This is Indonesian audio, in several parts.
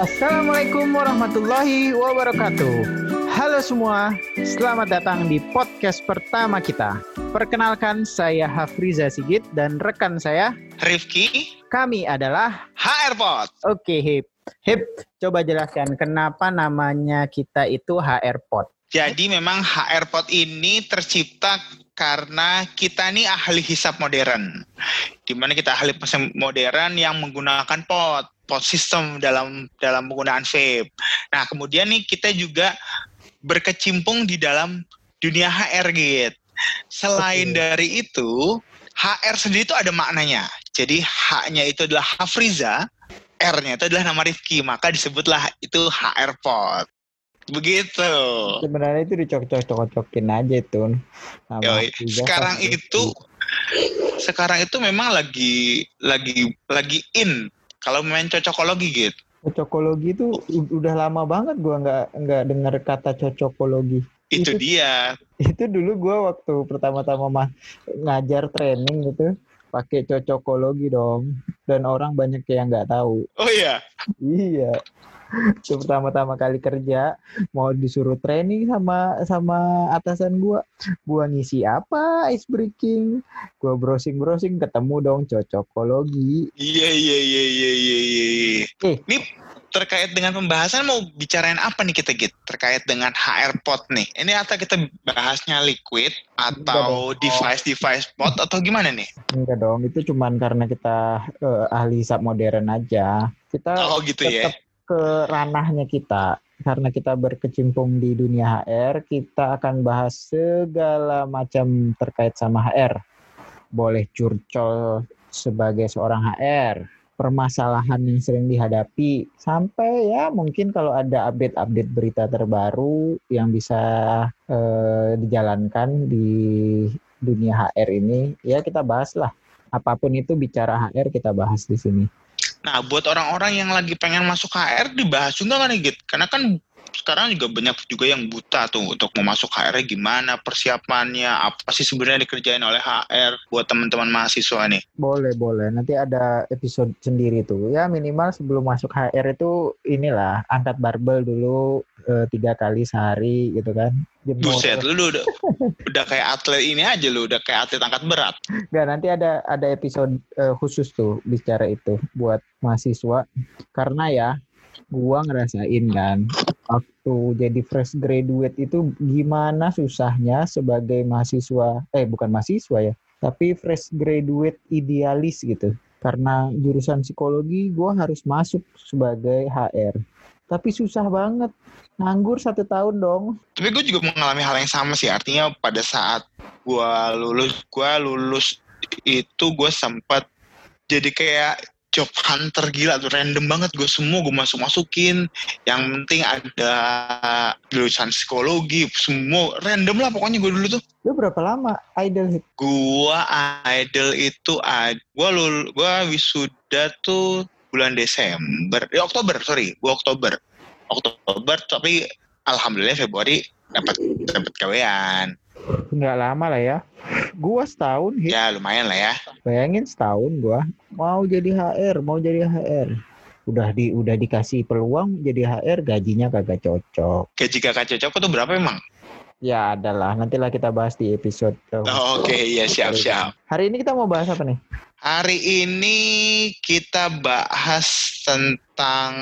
Assalamualaikum warahmatullahi wabarakatuh. Halo semua, selamat datang di podcast pertama kita. Perkenalkan, saya Hafriza Sigit dan rekan saya Rifki. Kami adalah HRPod. Oke Hip. Hip, coba jelaskan kenapa namanya kita itu HRPod. Jadi memang HRPod ini tercipta karena kita ini ahli hisap modern. Di mana kita ahli modern yang menggunakan pot pot system dalam dalam penggunaan vape. Nah, kemudian nih kita juga berkecimpung di dalam dunia HR gitu. Selain okay. dari itu, HR sendiri itu ada maknanya. Jadi H-nya itu adalah Hafriza, R-nya itu adalah nama Rifki, maka disebutlah itu HR pot. Begitu. Sebenarnya itu dicocok-cocokin aja itu. Sekarang itu sekarang itu memang lagi lagi lagi in kalau main cocokologi gitu. Cocokologi itu udah lama banget gua nggak nggak dengar kata cocokologi. Itu, itu dia. Itu dulu gua waktu pertama-tama mah ngajar training gitu pakai cocokologi dong dan orang banyak yang nggak tahu. Oh iya. iya itu pertama-tama kali kerja mau disuruh training sama sama atasan gua. Gua ngisi apa ice breaking? Gua browsing browsing ketemu dong cocokologi. Iya iya iya iya iya iya eh. ini terkait dengan pembahasan mau bicarain apa nih kita gitu terkait dengan HR pot nih. Ini atau kita bahasnya liquid atau device device pot atau gimana nih? Enggak dong itu cuman karena kita uh, ahli hisap modern aja. Kita oh gitu ya ke ranahnya kita karena kita berkecimpung di dunia HR, kita akan bahas segala macam terkait sama HR. Boleh curcol sebagai seorang HR, permasalahan yang sering dihadapi, sampai ya mungkin kalau ada update-update berita terbaru yang bisa eh, dijalankan di dunia HR ini, ya kita bahas lah. Apa pun itu bicara HR kita bahas di sini. Nah, buat orang-orang yang lagi pengen masuk HR dibahas juga kan gitu. Karena kan sekarang juga banyak juga yang buta tuh untuk mau masuk HR gimana persiapannya, apa sih sebenarnya dikerjain oleh HR buat teman-teman mahasiswa nih. Boleh, boleh. Nanti ada episode sendiri tuh. Ya minimal sebelum masuk HR itu inilah angkat barbel dulu e, tiga kali sehari gitu kan. Jemur. Buset, lu udah, udah kayak atlet ini aja lu, udah kayak atlet angkat berat. Gak, nanti ada ada episode uh, khusus tuh bicara itu buat mahasiswa. Karena ya, gua ngerasain kan waktu jadi fresh graduate itu gimana susahnya sebagai mahasiswa? Eh bukan mahasiswa ya tapi fresh graduate idealis gitu. Karena jurusan psikologi gue harus masuk sebagai HR tapi susah banget. Nganggur satu tahun dong. Tapi gue juga mengalami hal yang sama sih. Artinya pada saat gue lulus gue lulus itu gue sempat jadi kayak job hunter gila tuh random banget. Gue semua gue masuk masukin yang penting ada jurusan psikologi semua random lah pokoknya gue dulu tuh. Lu berapa lama idol hit? Gue idol itu gue lul gue wisuda tuh bulan Desember ya Oktober sorry gue Oktober. Oktober tapi alhamdulillah Februari dapat dapat kawean Nggak lama lah ya. Gua setahun. Hit. Ya lumayan lah ya. Bayangin setahun gua mau jadi HR, mau jadi HR. Udah di udah dikasih peluang jadi HR, gajinya kagak cocok. Gaji kagak cocok itu berapa emang? Ya adalah, nantilah kita bahas di episode. Oh, Oke, okay. ya siap siap. Hari ini kita mau bahas apa nih? Hari ini kita bahas tentang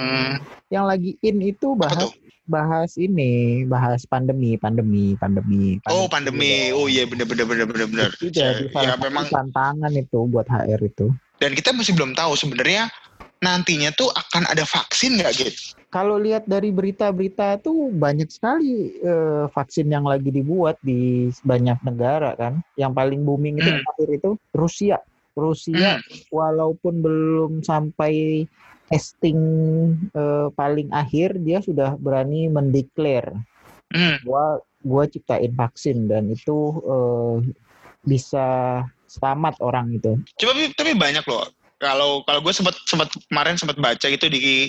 yang lagi in itu bahas bahas ini, bahas pandemi, pandemi, pandemi. pandemi oh, pandemi. Oh iya benar benar benar benar benar. Itu jadi ya, ya memang tantangan itu buat HR itu. Dan kita masih belum tahu sebenarnya nantinya tuh akan ada vaksin nggak gitu? Kalau lihat dari berita-berita tuh banyak sekali uh, vaksin yang lagi dibuat di banyak negara kan. Yang paling booming itu hmm. itu Rusia. Rusia hmm. walaupun belum sampai testing uh, paling akhir dia sudah berani mendeklar mm. gua gua ciptain vaksin dan itu uh, bisa selamat orang itu. Coba tapi banyak loh. Kalau kalau gue sempat sempat kemarin sempat baca itu di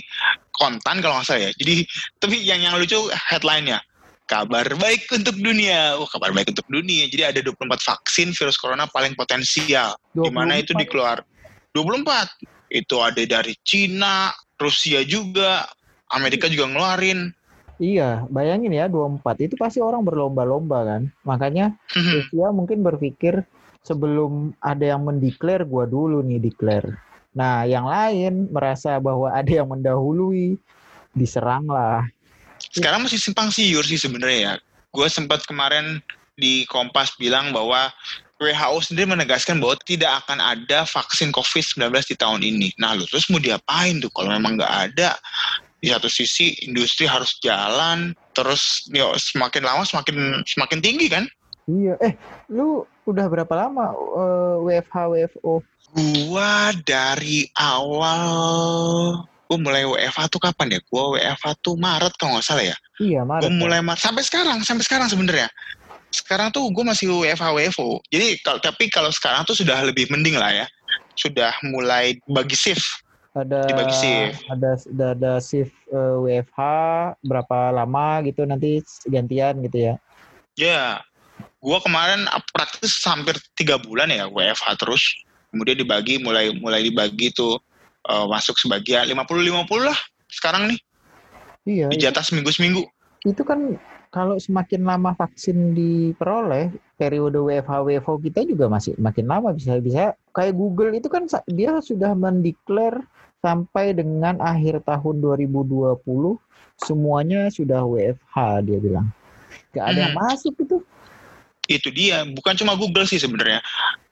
kontan kalau nggak salah ya. Jadi tapi yang yang lucu headline-nya kabar baik untuk dunia. Oh, kabar baik untuk dunia. Jadi ada 24 vaksin virus corona paling potensial. Di mana itu dikeluar 24 itu ada dari Cina, Rusia juga, Amerika juga ngeluarin. Iya, bayangin ya 24 itu pasti orang berlomba-lomba kan. Makanya Rusia mungkin berpikir sebelum ada yang mendeklar gua dulu nih declare. Nah, yang lain merasa bahwa ada yang mendahului diseranglah. Sekarang masih simpang siur sih sebenarnya ya. Gue sempat kemarin di Kompas bilang bahwa WHO sendiri menegaskan bahwa tidak akan ada vaksin COVID-19 di tahun ini. Nah, lu terus mau diapain tuh kalau memang nggak ada? Di satu sisi industri harus jalan, terus yo semakin lama semakin semakin tinggi kan? Iya, eh lu udah berapa lama uh, WFH WFO? Gua dari awal gue mulai WFH tuh kapan ya? Gue WFH tuh Maret kalau nggak salah ya. Iya, Maret. Gue mulai Maret sampai sekarang, sampai sekarang sebenarnya. Sekarang tuh gue masih WFH WFO. Jadi kalau tapi kalau sekarang tuh sudah lebih mending lah ya. Sudah mulai bagi shift. Ada Dibagi shift. ada ada, ada shift uh, WFH berapa lama gitu nanti gantian gitu ya. Ya, gue kemarin praktis hampir tiga bulan ya WFH terus. Kemudian dibagi mulai mulai dibagi tuh uh, masuk sebagian 50-50 lah sekarang nih. Iya. Di jatah seminggu-seminggu. Itu kan kalau semakin lama vaksin diperoleh, periode WFH WFO kita juga masih makin lama bisa bisa kayak Google itu kan dia sudah mendeklar sampai dengan akhir tahun 2020 semuanya sudah WFH dia bilang. Gak ada hmm. yang masuk itu. Itu dia, bukan cuma Google sih sebenarnya.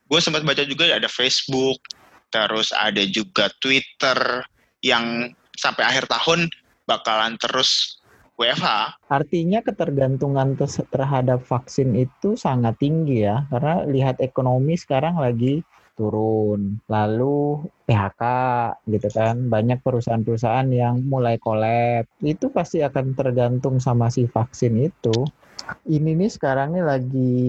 Gue sempat baca juga ada Facebook, terus ada juga Twitter yang sampai akhir tahun bakalan terus WFH. Artinya ketergantungan terhadap vaksin itu sangat tinggi ya, karena lihat ekonomi sekarang lagi turun. Lalu PHK gitu kan, banyak perusahaan-perusahaan yang mulai kolab. Itu pasti akan tergantung sama si vaksin itu. Ini nih sekarang nih lagi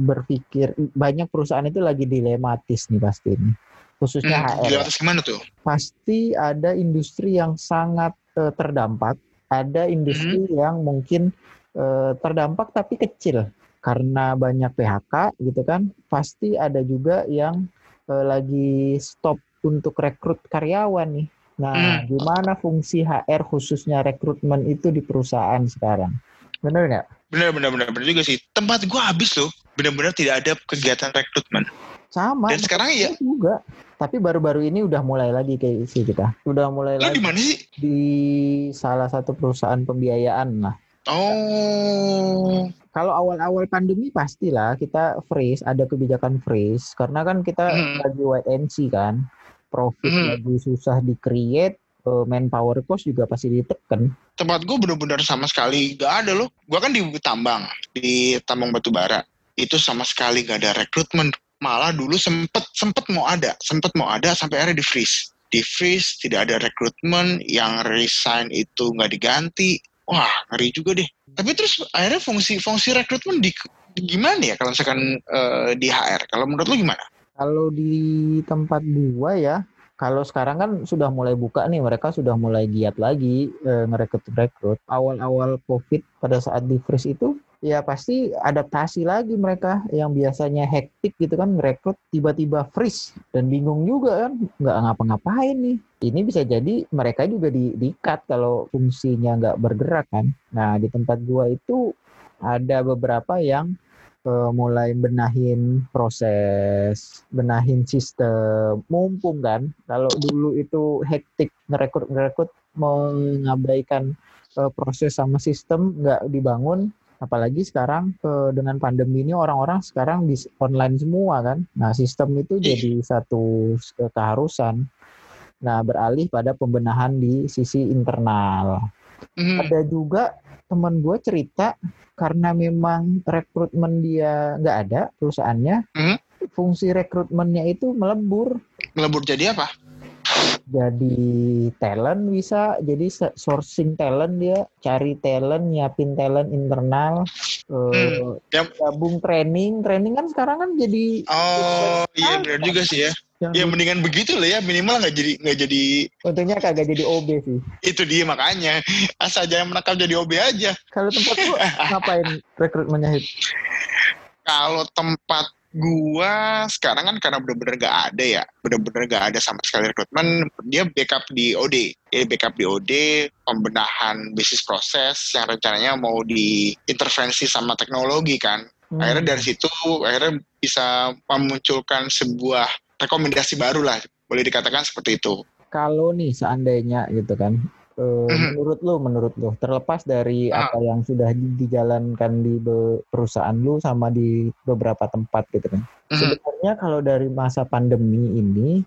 berpikir banyak perusahaan itu lagi dilematis nih pasti nih. Khususnya hmm, HR. Dilematis gimana tuh? Pasti ada industri yang sangat uh, terdampak, ada industri hmm. yang mungkin uh, terdampak tapi kecil. Karena banyak PHK gitu kan pasti ada juga yang uh, lagi stop untuk rekrut karyawan nih. Nah hmm. gimana fungsi HR khususnya rekrutmen itu di perusahaan sekarang? Benar nggak? Benar benar benar benar juga sih. Tempat gua habis loh. Benar-benar tidak ada kegiatan rekrutmen sama dan sekarang ya juga tapi baru-baru ini udah mulai lagi kayak sih kita udah mulai Lo lagi di mana sih di salah satu perusahaan pembiayaan lah Oh. Kalau awal-awal pandemi pastilah kita freeze, ada kebijakan freeze karena kan kita hmm. lagi wait and see kan. Profit hmm. lagi susah di-create, eh, manpower cost juga pasti ditekan. Tempat gue bener-bener sama sekali gak ada loh. Gue kan di tambang, di tambang batu bara. Itu sama sekali gak ada rekrutmen. Malah dulu sempet sempet mau ada, sempet mau ada sampai akhirnya di freeze. Di freeze, tidak ada rekrutmen, yang resign itu nggak diganti, wah ngeri juga deh. Tapi terus akhirnya fungsi fungsi rekrutmen di gimana ya kalau misalkan uh, di HR? Kalau menurut lu gimana? Kalau di tempat gua ya, kalau sekarang kan sudah mulai buka nih, mereka sudah mulai giat lagi e, ngerekrut-rekrut. Awal-awal COVID pada saat di freeze itu ya pasti adaptasi lagi mereka. Yang biasanya hektik gitu kan merekrut tiba-tiba freeze. Dan bingung juga kan nggak ngapa-ngapain nih. Ini bisa jadi mereka juga di di cut kalau fungsinya nggak bergerak kan. Nah di tempat gua itu ada beberapa yang uh, mulai benahin proses, benahin sistem, mumpung kan. Kalau dulu itu hektik ngerekrut mengabaikan uh, proses sama sistem nggak dibangun, apalagi sekarang uh, dengan pandemi ini orang-orang sekarang di online semua kan. Nah sistem itu jadi satu uh, keharusan. Nah beralih pada pembenahan di sisi internal. Mm. ada juga teman gue cerita karena memang rekrutmen dia nggak ada perusahaannya mm. fungsi rekrutmennya itu melebur. Melebur jadi apa jadi talent bisa jadi sourcing talent dia cari talent nyiapin talent internal hmm, uh, yep. gabung training training kan sekarang kan jadi oh iya benar juga sih ya. Ya mendingan begitu lah ya minimal nggak jadi nggak jadi untungnya kagak jadi OB sih. Itu dia makanya asal jangan menangkap jadi OB aja. Kalau tempat lu ngapain rekrutmennya hit? Kalau tempat Gua sekarang kan karena bener-bener gak ada ya, bener-bener gak ada sama sekali rekrutmen, dia backup di OD. Jadi backup di OD, pembenahan bisnis proses yang rencananya mau diintervensi sama teknologi kan. Hmm. Akhirnya dari situ, akhirnya bisa memunculkan sebuah rekomendasi baru lah, boleh dikatakan seperti itu. Kalau nih seandainya gitu kan, eh, Mhm. menurut lu, menurut lu, terlepas dari Ah. apa yang sudah di- dijalankan di perusahaan lu sama di beberapa tempat gitu kan. Mhm. Sebenarnya kalau dari masa pandemi ini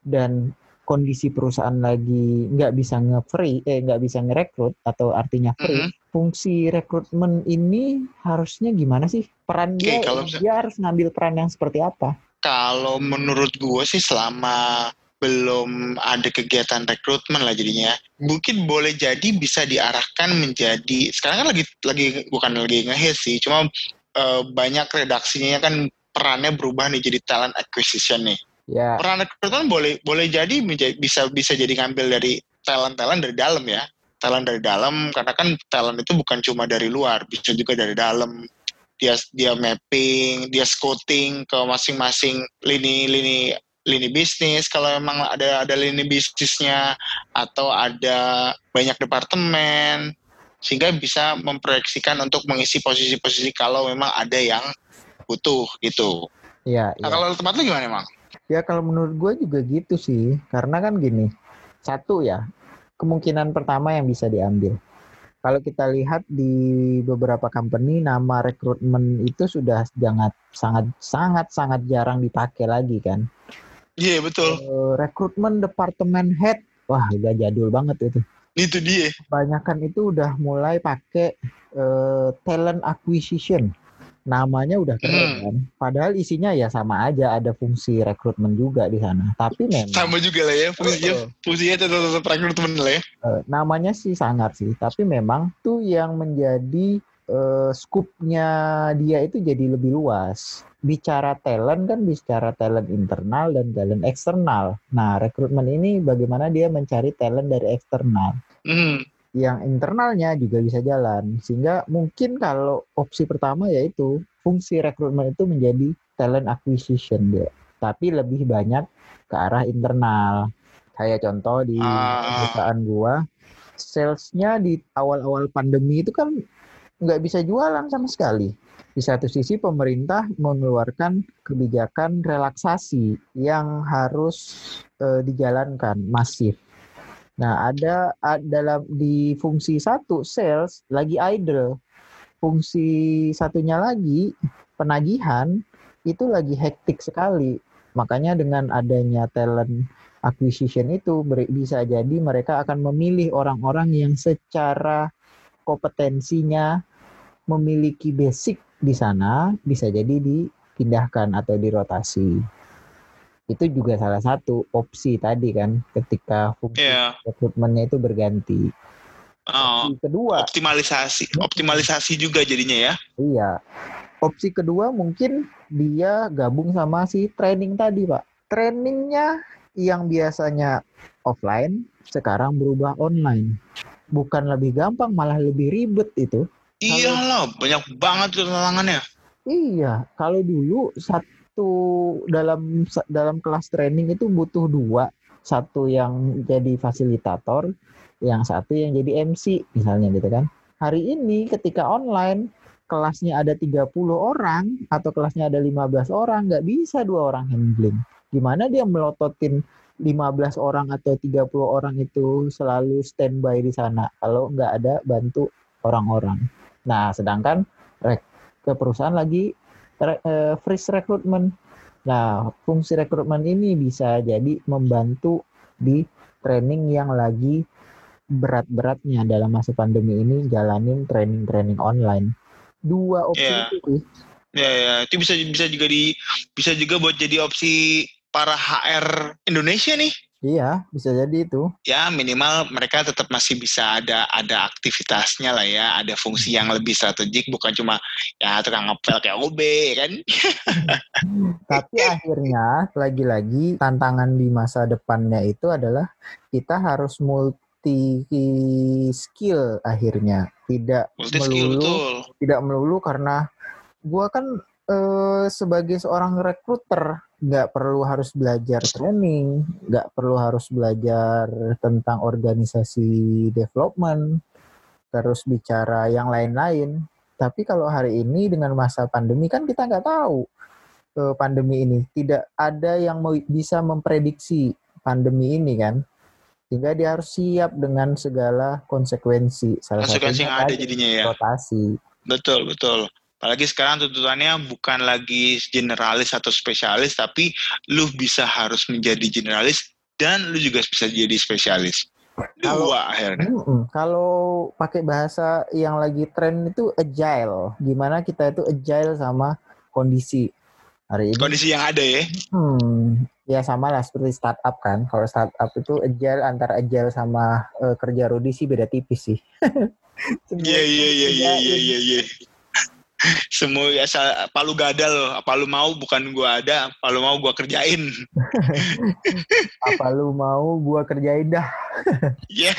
dan kondisi perusahaan lagi nggak bisa nge-free, eh nggak bisa ngerekrut atau artinya free, Mhm. fungsi rekrutmen ini harusnya gimana sih? Peran Oke, dia, kalau dia harus ngambil peran yang seperti apa? Kalau menurut gue sih selama belum ada kegiatan rekrutmen lah jadinya. Mungkin boleh jadi bisa diarahkan menjadi sekarang kan lagi lagi bukan lagi ngehit sih cuma eh, banyak redaksinya kan perannya berubah nih jadi talent acquisition nih. Ya, peran rekrutmen boleh boleh jadi menja- bisa bisa jadi ngambil dari talent talent dari dalam ya. Talent dari dalam karena kan talent itu bukan cuma dari luar bisa juga dari dalam. Dia dia mapping dia scouting ke masing-masing lini-lini lini bisnis kalau memang ada ada lini bisnisnya atau ada banyak departemen sehingga bisa memproyeksikan untuk mengisi posisi-posisi kalau memang ada yang butuh gitu. ya, Nah ya. kalau tempat lu gimana emang? Ya kalau menurut gue juga gitu sih, karena kan gini, satu ya kemungkinan pertama yang bisa diambil. Kalau kita lihat di beberapa company nama rekrutmen itu sudah sangat sangat sangat sangat jarang dipakai lagi kan. Iya betul. Eh, rekrutmen departemen head, wah udah jadul banget itu. Itu dia. Kebanyakan itu udah mulai pakai eh, talent acquisition. Namanya udah keren Hmm. kan. Padahal isinya ya sama aja, ada fungsi rekrutmen juga di sana. Tapi memang Sama juga lah ya fungsinya. Fungsinya tetap tetap rekrutmen lah ya. Eh, namanya sih sangat sih, tapi memang tuh yang menjadi eh, skupnya dia itu jadi lebih luas. Bicara talent kan bicara talent internal dan talent eksternal. Nah, rekrutmen ini bagaimana dia mencari talent dari eksternal. Hmm. Yang internalnya juga bisa jalan. Sehingga mungkin kalau opsi pertama yaitu fungsi rekrutmen itu menjadi talent acquisition dia. Tapi lebih banyak ke arah internal. Kayak contoh di Ah. perusahaan gua, salesnya di awal-awal pandemi itu kan nggak bisa jualan sama sekali. Di satu sisi pemerintah mengeluarkan kebijakan relaksasi yang harus eh, dijalankan masif. Nah, ada, a- dalam di fungsi satu sales lagi idle. Fungsi satunya lagi penagihan itu lagi hektik sekali. Makanya dengan adanya talent acquisition itu bisa jadi mereka akan memilih orang-orang yang secara kompetensinya memiliki basic di sana bisa jadi dipindahkan atau dirotasi. Itu juga salah satu opsi tadi kan ketika fungsi Iya. rekrutmennya itu berganti. Oh, Opsi kedua, optimalisasi, optimalisasi juga jadinya ya. iya. Opsi kedua mungkin dia gabung sama si training tadi, Pak. Trainingnya yang biasanya offline sekarang berubah online. Bukan lebih gampang, malah lebih ribet itu. Iyalah, banyak banget tantangannya. Iya, kalau dulu satu dalam dalam kelas training itu butuh dua, satu yang jadi fasilitator, yang satu yang jadi MC misalnya gitu kan. Hari ini ketika online kelasnya ada 30 orang atau kelasnya ada 15 orang, nggak bisa dua orang handling. Gimana dia melototin 15 orang atau 30 orang itu selalu standby di sana kalau nggak ada bantu orang-orang. Nah, sedangkan rek ke perusahaan lagi re- eh, freeze recruitment. Nah, fungsi rekrutmen ini bisa jadi membantu di training yang lagi berat-beratnya dalam masa pandemi ini jalanin training-training online. Dua opsi Iya. itu. Ya, ya, itu bisa bisa juga di bisa juga buat jadi opsi para HR Indonesia nih. Iya, bisa jadi itu. Ya minimal mereka tetap masih bisa ada ada aktivitasnya lah ya, ada fungsi yang lebih strategik bukan cuma ya tukang ngepel kayak OB kan. Tapi akhirnya lagi-lagi tantangan di masa depannya itu adalah kita harus multi skill akhirnya. Tidak Multi skill melulu betul. tidak melulu karena gua kan eh, sebagai seorang rekruter nggak perlu harus belajar training, nggak perlu harus belajar tentang organisasi development, terus bicara yang lain-lain. Tapi kalau hari ini dengan masa pandemi kan kita nggak tahu eh, pandemi ini. Tidak ada yang mau bisa memprediksi pandemi ini kan. Sehingga dia harus siap dengan segala konsekuensi. Salah Konsekuensi yang ada jadinya ya. rotasi. Betul, betul. Apalagi sekarang tuntutannya bukan lagi generalis atau spesialis, tapi lu bisa harus menjadi generalis dan lu juga bisa jadi spesialis. Kalau- Dua akhirnya. Kalau pakai bahasa yang lagi tren itu agile, gimana kita itu agile sama kondisi hari ini? Kondisi yang ada ya. Hmm, ya sama lah seperti startup kan. Kalau startup itu agile antara agile sama eh, kerja Rudi sih beda tipis sih. Iya, iya, iya, iya, iya, iya, iya. Semua asal apa lu gada lo, apa lu mau bukan gua ada, apa lu mau gua kerjain. Apa lu mau gua kerjain dah? Ya,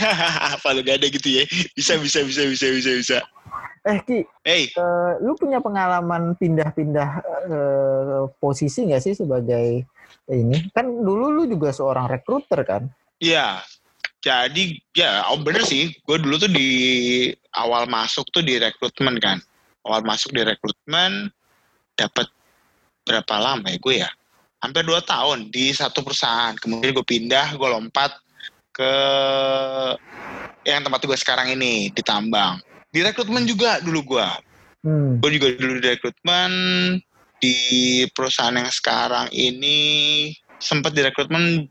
apa lu gada gitu ya. Bisa, bisa, bisa, bisa, bisa, bisa. Eh Ki, Hey, eh, lu punya pengalaman pindah-pindah eh, posisi nggak sih sebagai ini? Kan dulu lu juga seorang rekruter kan? Iya. Jadi ya, oh bener sih. Gue dulu tuh di awal masuk tuh di rekrutmen kan. Awal masuk di rekrutmen dapat berapa lama ya gue ya? Hampir dua tahun di satu perusahaan. Kemudian gue pindah, gue lompat ke yang tempat gue sekarang ini di tambang. Di rekrutmen juga dulu gue. Hmm. Gue juga dulu di rekrutmen di perusahaan yang sekarang ini sempat di rekrutmen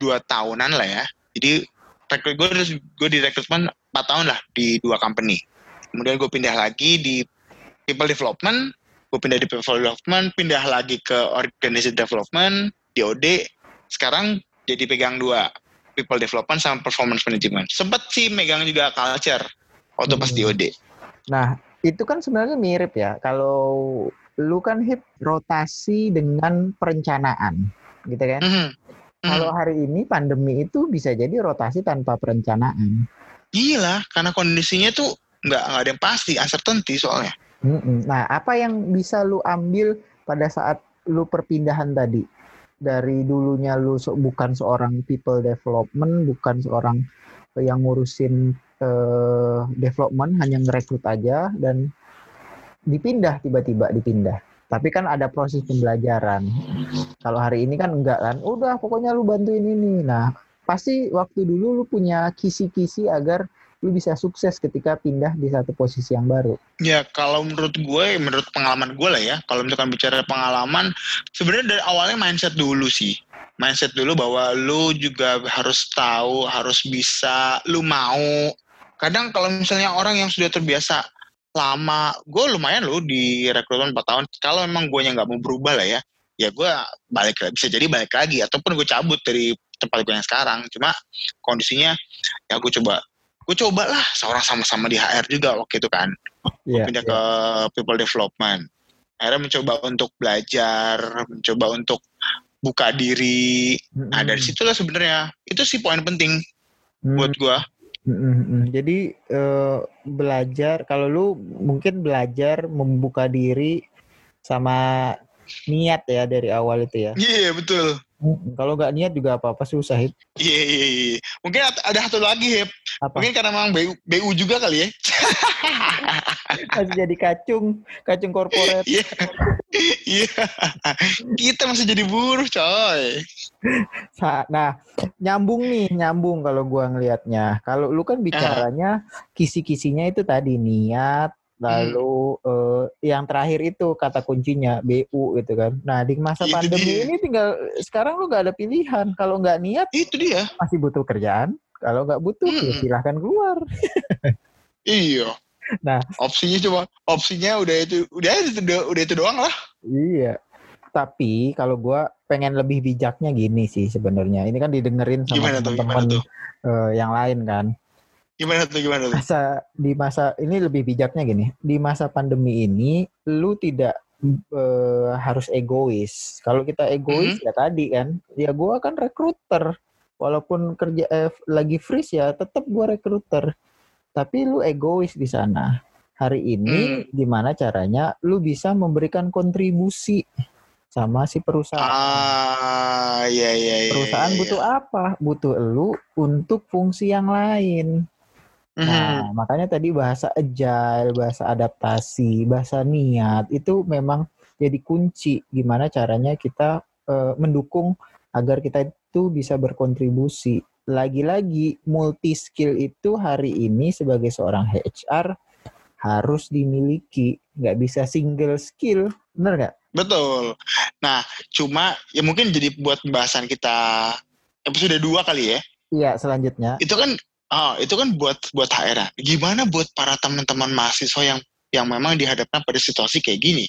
dua tahunan lah ya. Jadi rekrut gue gue di rekrutmen empat tahun lah di dua company. Kemudian gue pindah lagi di people development, gue pindah di people development, pindah lagi ke organization development di OD. Sekarang jadi pegang dua people development sama performance management. Sempat sih megang juga culture waktu pas di Hmm. OD. Nah, itu kan sebenarnya mirip ya. Kalau lu kan hip rotasi dengan perencanaan, gitu kan? Mhm. Mhm. Kalau hari ini pandemi itu bisa jadi rotasi tanpa perencanaan. Gila, karena kondisinya tuh nggak nggak ada yang pasti, uncertainty soalnya. Nah, apa yang bisa lu ambil pada saat lu perpindahan tadi? Dari dulunya lu bukan seorang people development, bukan seorang yang ngurusin eh, development, hanya ngerekrut aja dan dipindah tiba-tiba dipindah. Tapi kan ada proses pembelajaran. Kalau hari ini kan enggak kan, udah pokoknya lu bantuin ini. Nah, pasti waktu dulu lu punya kisi-kisi agar lu bisa sukses ketika pindah di satu posisi yang baru. Ya kalau menurut gue, menurut pengalaman gue lah ya, kalau misalkan bicara pengalaman, sebenarnya dari awalnya mindset dulu sih. Mindset dulu bahwa lu juga harus tahu, harus bisa, lu mau. Kadang kalau misalnya orang yang sudah terbiasa lama, gue lumayan loh di rekrutmen 4 tahun. Kalau memang gue nggak mau berubah lah ya, ya gue balik bisa jadi balik lagi ataupun gue cabut dari tempat gue yang sekarang. Cuma kondisinya ya gue coba gue coba lah seorang sama-sama di HR juga waktu itu kan. Iya, pindah iya. ke people development. Akhirnya mencoba untuk belajar mencoba untuk buka diri. Nah dari situlah sebenarnya itu sih poin penting Mm, buat gua. Mm, mm, mm. Jadi eh, belajar kalau lu mungkin belajar membuka diri sama niat ya dari awal itu ya. iya betul Mm, Kalau nggak niat juga apa-apa susah. Hip. iya iya iya mungkin ada- satu lagi Hep Apa? mungkin karena memang BU, BU juga kali ya Masih jadi kacung, kacung korporat. iya iya kita masih jadi buruh coy Nah, nyambung nih, nyambung kalau gua ngelihatnya. Kalau lu kan bicaranya kisi-kisinya itu tadi niat, lalu eh, yang terakhir itu kata kuncinya BU gitu kan. Nah, di masa Itu pandemi dia. ini tinggal sekarang lu nggak ada pilihan. Kalau nggak niat itu dia masih butuh kerjaan. Kalau nggak butuh ya Mm-mm. silahkan keluar. iya Nah. opsinya cuma opsinya udah itu udah itu udah itu doang lah Iya. Tapi kalau gua pengen lebih bijaknya gini sih sebenarnya. Ini kan didengerin sama teman-teman tuh eh, yang lain kan. Gimana tuh gimana tuh masa di masa ini lebih bijaknya gini di masa pandemi ini lu tidak eh, harus egois kalau kita egois ya tadi kan ya gua kan rekruter walaupun kerja eh, lagi freeze ya tetap gua rekruter tapi lu egois di sana hari ini Hmm. gimana caranya lu bisa memberikan kontribusi sama si perusahaan. Ah, iya iya iya. perusahaan iya, butuh iya. apa? Butuh lu untuk fungsi yang lain. Mhm. Nah, makanya tadi bahasa agile, bahasa adaptasi, bahasa niat itu memang jadi kunci gimana caranya kita eh, mendukung agar kita itu bisa berkontribusi. Lagi-lagi multi skill itu hari ini sebagai seorang HR harus dimiliki, nggak bisa single skill, bener nggak? Betul. Nah, cuma ya mungkin jadi buat pembahasan kita episode 2 kali ya. Iya, selanjutnya. Itu kan ah, itu kan buat buat HR. Gimana buat para teman-teman mahasiswa yang yang memang dihadapkan pada situasi kayak gini?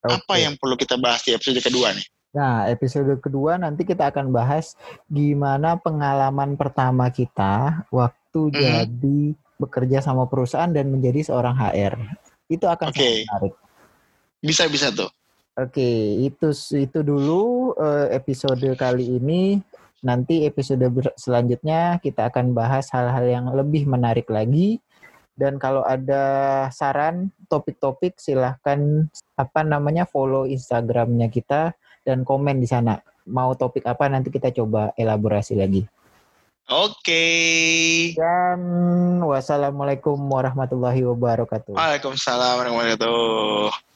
Apa Oke. yang perlu kita bahas di episode kedua nih? Nah, episode kedua nanti kita akan bahas gimana pengalaman pertama kita waktu Mhm. jadi bekerja sama perusahaan dan menjadi seorang HR. Itu akan Oke. sangat menarik. Bisa bisa tuh. Oke, itu itu dulu eh, episode kali ini. Nanti episode selanjutnya kita akan bahas hal-hal yang lebih menarik lagi. Dan kalau ada saran topik-topik silahkan apa namanya follow Instagramnya kita dan komen di sana. Mau topik apa nanti kita coba elaborasi lagi. Oke. Dan wassalamualaikum warahmatullahi wabarakatuh. Waalaikumsalam warahmatullahi wabarakatuh.